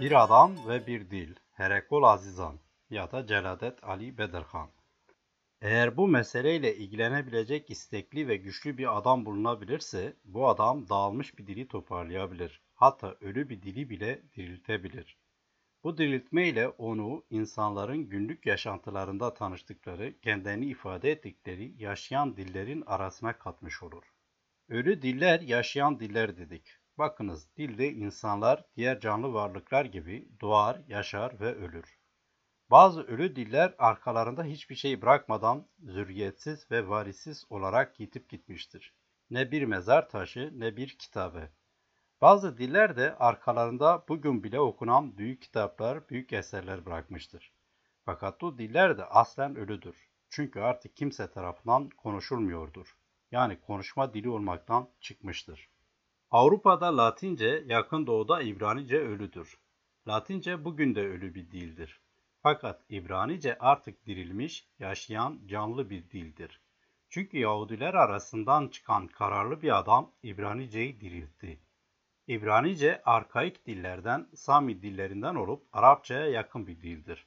Bir adam ve bir dil. Herekol Azizan ya da Celadet Ali Bedirhan. Eğer bu meseleyle ilgilenebilecek istekli ve güçlü bir adam bulunabilirse, bu adam dağılmış bir dili toparlayabilir. Hatta ölü bir dili bile diriltebilir. Bu diriltme ile onu insanların günlük yaşantılarında tanıştıkları, kendilerini ifade ettikleri yaşayan dillerin arasına katmış olur. Ölü diller yaşayan diller dedik. Bakınız dilde insanlar diğer canlı varlıklar gibi doğar, yaşar ve ölür. Bazı ölü diller arkalarında hiçbir şey bırakmadan zürriyetsiz ve varisiz olarak yitip gitmiştir. Ne bir mezar taşı ne bir kitabı. Bazı diller de arkalarında bugün bile okunan büyük kitaplar, büyük eserler bırakmıştır. Fakat bu diller de aslen ölüdür. Çünkü artık kimse tarafından konuşulmuyordur. Yani konuşma dili olmaktan çıkmıştır. Avrupa'da Latince, yakın doğuda İbranice ölüdür. Latince bugün de ölü bir dildir. Fakat İbranice artık dirilmiş, yaşayan, canlı bir dildir. Çünkü Yahudiler arasından çıkan kararlı bir adam İbranice'yi diriltti. İbranice arkaik dillerden, Sami dillerinden olup Arapçaya yakın bir dildir.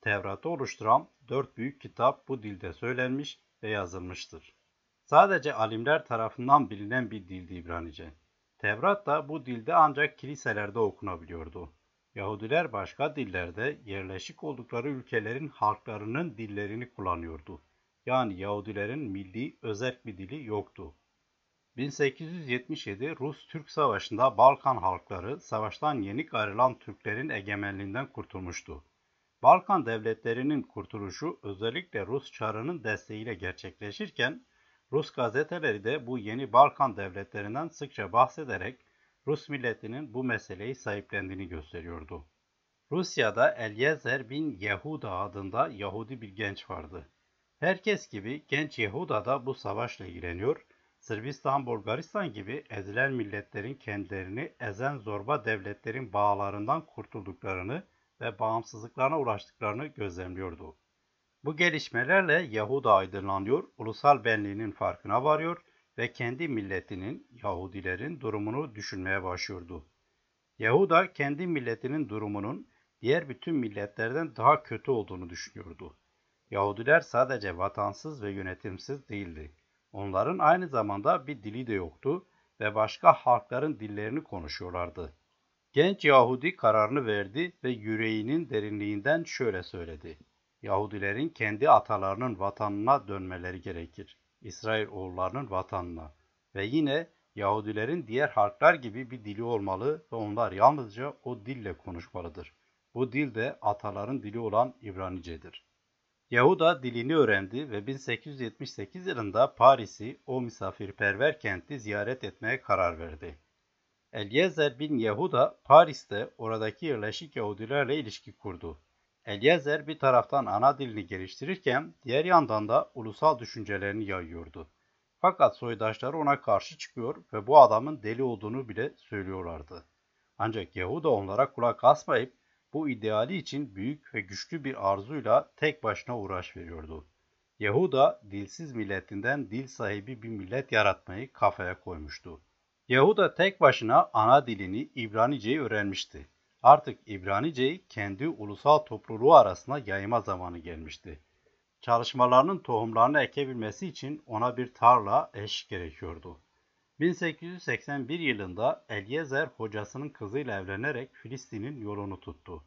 Tevrat'ı oluşturan dört büyük kitap bu dilde söylenmiş ve yazılmıştır. Sadece alimler tarafından bilinen bir dildi İbranice. Tevrat da bu dilde ancak kiliselerde okunabiliyordu. Yahudiler başka dillerde yerleşik oldukları ülkelerin halklarının dillerini kullanıyordu. Yani Yahudilerin milli özel bir dili yoktu. 1877 Rus-Türk Savaşı'nda Balkan halkları savaştan yenik ayrılan Türklerin egemenliğinden kurtulmuştu. Balkan devletlerinin kurtuluşu özellikle Rus Çarı'nın desteğiyle gerçekleşirken Rus gazeteleri de bu yeni Balkan devletlerinden sıkça bahsederek Rus milletinin bu meseleyi sahiplendiğini gösteriyordu. Rusya'da Eliezer bin Yehuda adında Yahudi bir genç vardı. Herkes gibi genç Yehuda da bu savaşla ilgileniyor, Sırbistan, Bulgaristan gibi ezilen milletlerin kendilerini ezen zorba devletlerin bağlarından kurtulduklarını ve bağımsızlıklarına ulaştıklarını gözlemliyordu. Bu gelişmelerle Yahuda aydınlanıyor, ulusal benliğinin farkına varıyor ve kendi milletinin, Yahudilerin durumunu düşünmeye başlıyordu. Yahuda kendi milletinin durumunun diğer bütün milletlerden daha kötü olduğunu düşünüyordu. Yahudiler sadece vatansız ve yönetimsiz değildi. Onların aynı zamanda bir dili de yoktu ve başka halkların dillerini konuşuyorlardı. Genç Yahudi kararını verdi ve yüreğinin derinliğinden şöyle söyledi. Yahudilerin kendi atalarının vatanına dönmeleri gerekir. İsrail oğullarının vatanına. Ve yine Yahudilerin diğer halklar gibi bir dili olmalı ve onlar yalnızca o dille konuşmalıdır. Bu dil de ataların dili olan İbranicedir. Yahuda dilini öğrendi ve 1878 yılında Paris'i o misafirperver kenti ziyaret etmeye karar verdi. Eliezer bin Yehuda Paris'te oradaki yerleşik Yahudilerle ilişki kurdu. Eliezer bir taraftan ana dilini geliştirirken diğer yandan da ulusal düşüncelerini yayıyordu. Fakat soydaşları ona karşı çıkıyor ve bu adamın deli olduğunu bile söylüyorlardı. Ancak Yahuda onlara kulak asmayıp bu ideali için büyük ve güçlü bir arzuyla tek başına uğraş veriyordu. Yahuda dilsiz milletinden dil sahibi bir millet yaratmayı kafaya koymuştu. Yahuda tek başına ana dilini İbranice'yi öğrenmişti. Artık İbranice'yi kendi ulusal topluluğu arasında yayma zamanı gelmişti. Çalışmalarının tohumlarını ekebilmesi için ona bir tarla eş gerekiyordu. 1881 yılında Eliezer hocasının kızıyla evlenerek Filistin'in yolunu tuttu.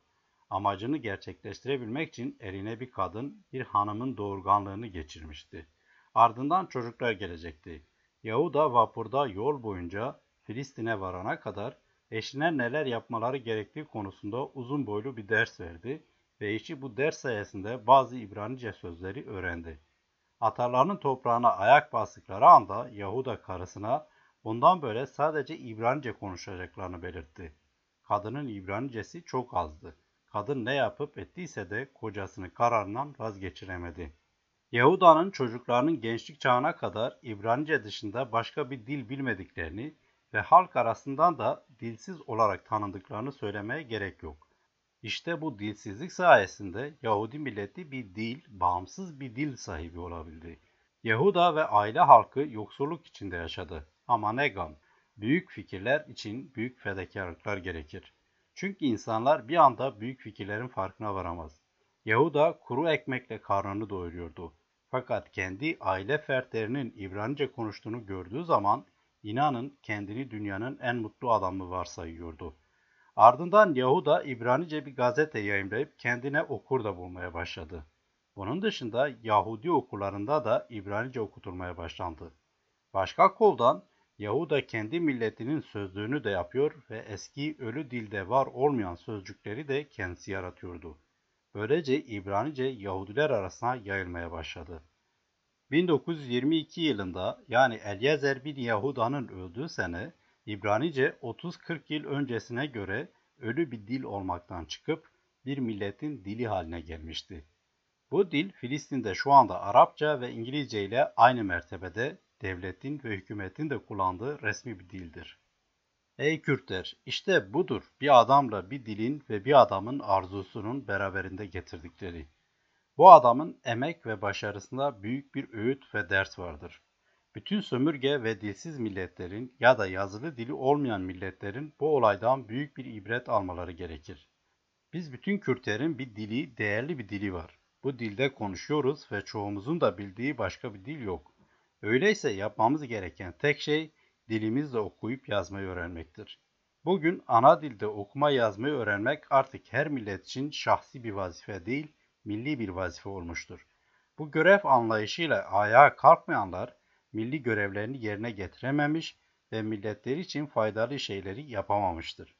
Amacını gerçekleştirebilmek için eline bir kadın, bir hanımın doğurganlığını geçirmişti. Ardından çocuklar gelecekti. Yahuda vapurda yol boyunca Filistin'e varana kadar eşine neler yapmaları gerektiği konusunda uzun boylu bir ders verdi ve eşi bu ders sayesinde bazı İbranice sözleri öğrendi. Atalarının toprağına ayak bastıkları anda Yahuda karısına bundan böyle sadece İbranice konuşacaklarını belirtti. Kadının İbranicesi çok azdı. Kadın ne yapıp ettiyse de kocasını kararından vazgeçiremedi. Yahuda'nın çocuklarının gençlik çağına kadar İbranice dışında başka bir dil bilmediklerini ve halk arasından da dilsiz olarak tanındıklarını söylemeye gerek yok. İşte bu dilsizlik sayesinde Yahudi milleti bir dil, bağımsız bir dil sahibi olabildi. Yahuda ve aile halkı yoksulluk içinde yaşadı. Ama ne gam, büyük fikirler için büyük fedakarlıklar gerekir. Çünkü insanlar bir anda büyük fikirlerin farkına varamaz. Yahuda kuru ekmekle karnını doyuruyordu. Fakat kendi aile fertlerinin İbranice konuştuğunu gördüğü zaman inanın kendini dünyanın en mutlu adamı varsayıyordu. Ardından Yahuda İbranice bir gazete yayınlayıp kendine okur da bulmaya başladı. Bunun dışında Yahudi okullarında da İbranice okutulmaya başlandı. Başka koldan Yahuda kendi milletinin sözlüğünü de yapıyor ve eski ölü dilde var olmayan sözcükleri de kendisi yaratıyordu. Böylece İbranice Yahudiler arasına yayılmaya başladı. 1922 yılında yani Eliezer bin Yahuda'nın öldüğü sene İbranice 30-40 yıl öncesine göre ölü bir dil olmaktan çıkıp bir milletin dili haline gelmişti. Bu dil Filistin'de şu anda Arapça ve İngilizce ile aynı mertebede devletin ve hükümetin de kullandığı resmi bir dildir. Ey Kürtler, işte budur bir adamla bir dilin ve bir adamın arzusunun beraberinde getirdikleri. Bu adamın emek ve başarısında büyük bir öğüt ve ders vardır. Bütün sömürge ve dilsiz milletlerin ya da yazılı dili olmayan milletlerin bu olaydan büyük bir ibret almaları gerekir. Biz bütün Kürtlerin bir dili, değerli bir dili var. Bu dilde konuşuyoruz ve çoğumuzun da bildiği başka bir dil yok. Öyleyse yapmamız gereken tek şey dilimizle okuyup yazmayı öğrenmektir. Bugün ana dilde okuma yazmayı öğrenmek artık her millet için şahsi bir vazife değil, milli bir vazife olmuştur. Bu görev anlayışıyla ayağa kalkmayanlar milli görevlerini yerine getirememiş ve milletleri için faydalı şeyleri yapamamıştır.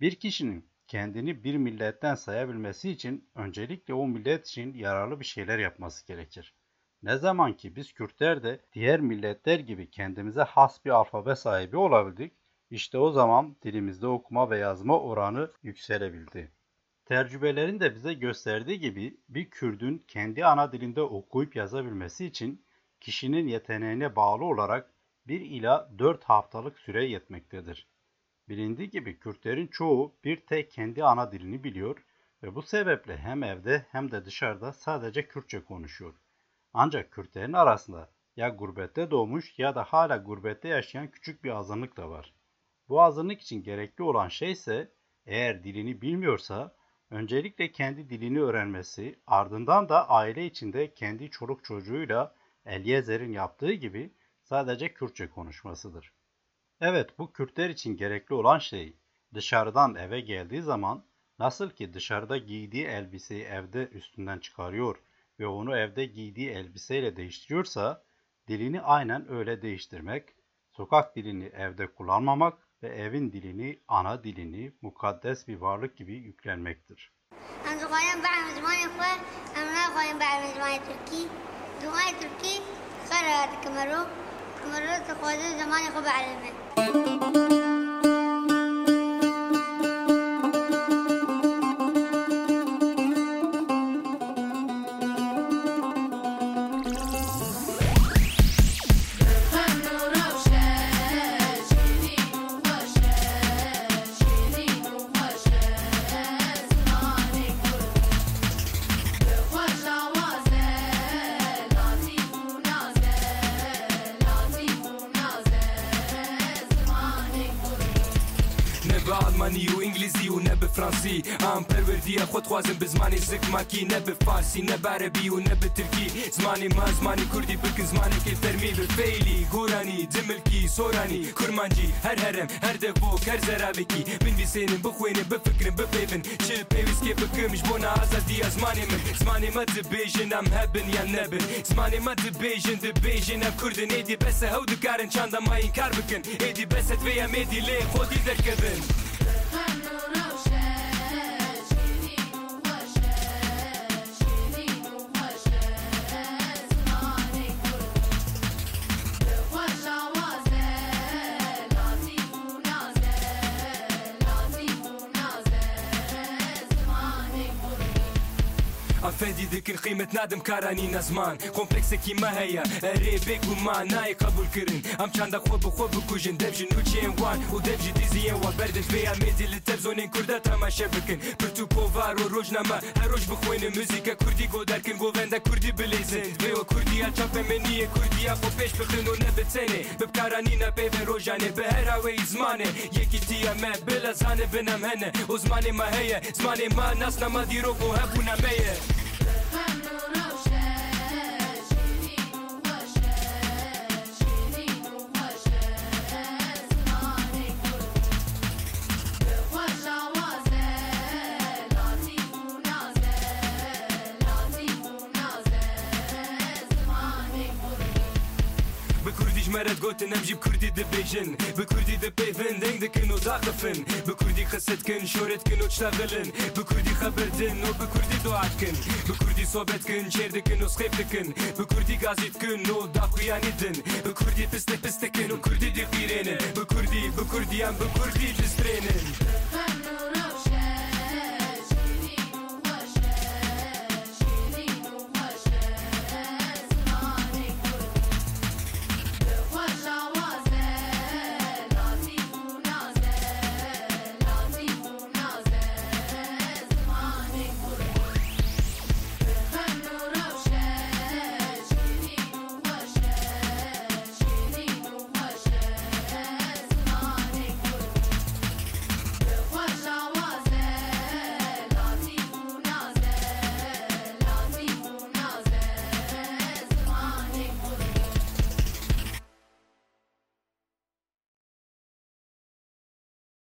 Bir kişinin kendini bir milletten sayabilmesi için öncelikle o millet için yararlı bir şeyler yapması gerekir. Ne zaman ki biz Kürtler de diğer milletler gibi kendimize has bir alfabe sahibi olabildik, işte o zaman dilimizde okuma ve yazma oranı yükselebildi. Tercübelerin de bize gösterdiği gibi bir Kürdün kendi ana dilinde okuyup yazabilmesi için kişinin yeteneğine bağlı olarak 1 ila 4 haftalık süre yetmektedir. Bilindiği gibi Kürtlerin çoğu bir tek kendi ana dilini biliyor ve bu sebeple hem evde hem de dışarıda sadece Kürtçe konuşuyor. Ancak Kürtlerin arasında ya gurbette doğmuş ya da hala gurbette yaşayan küçük bir azınlık da var. Bu azınlık için gerekli olan şey ise eğer dilini bilmiyorsa öncelikle kendi dilini öğrenmesi, ardından da aile içinde kendi çoluk çocuğuyla Eliezer'in yaptığı gibi sadece Kürtçe konuşmasıdır. Evet bu Kürtler için gerekli olan şey dışarıdan eve geldiği zaman nasıl ki dışarıda giydiği elbiseyi evde üstünden çıkarıyor ve onu evde giydiği elbiseyle değiştiriyorsa dilini aynen öyle değiştirmek, sokak dilini evde kullanmamak ve evin dilini, ana dilini mukaddes bir varlık gibi yüklenmektir. Türkiye, ألماني وانجليزي ونبي فرنسي. أم بروردي أخو توازن بزماني. زك ماكي نبي فارسي نبي عربي ونبي تركي. زماني ما زماني كردي بكن زماني كي فرمي. بالفيلي غوراني دملكي سوراني. كرمانجي هر هرم هر دبوك كر زرابيكي. من بيسينن بخوين بفكر بفيفن شل بيويس كيف بكمش بونا ازادي زماني من. زماني ما تبيجن أم هبن يا نبن زماني ما تبيجن تبيجن أم كردن. إيدي بس هودو كارن شاندا ما ينكار بكن إيدي بس تفيا ميدي ليه خودي دركبن فادي ذكر قيمة نادم كارانينا زمان كومبلكس كيما هيا ريبك ما ناي قبول كرن ام شاندك خوب خوب كوجن دبجن وتشين وان ودبجي ديزي وان بردن فيا ميدي للتلفزيون كردا تماشا بكن برتو بوفار وروجنا ما هروج بخوين موزيكا كردي قدر كن قوفندا كردي بليزن بيو كردي اتشاب مني كردي اخو بيش بخن ونبت سنة ببكارانينا بيبن روجاني بهراوي زماني يكي تيا ما بلا زاني بنام هنا وزماني ما هي زماني ما ناسنا ما ديروكو هبونا ميه بكردي جمرت قلت نمجي بكردي دبيجن بكردي دبيفن دنگ دكن وزاقفن بكردي خست كن شورت كن وتشتغلن بكردي خبرتن وبكردي دعات كن بكردي صوبت كن شير دكن وسخيف دكن بكردي غازيت كن وداخوياني دن بكردي بست بست كن وكردي دي خيرين بكردي بكردي ام بكردي دسترينن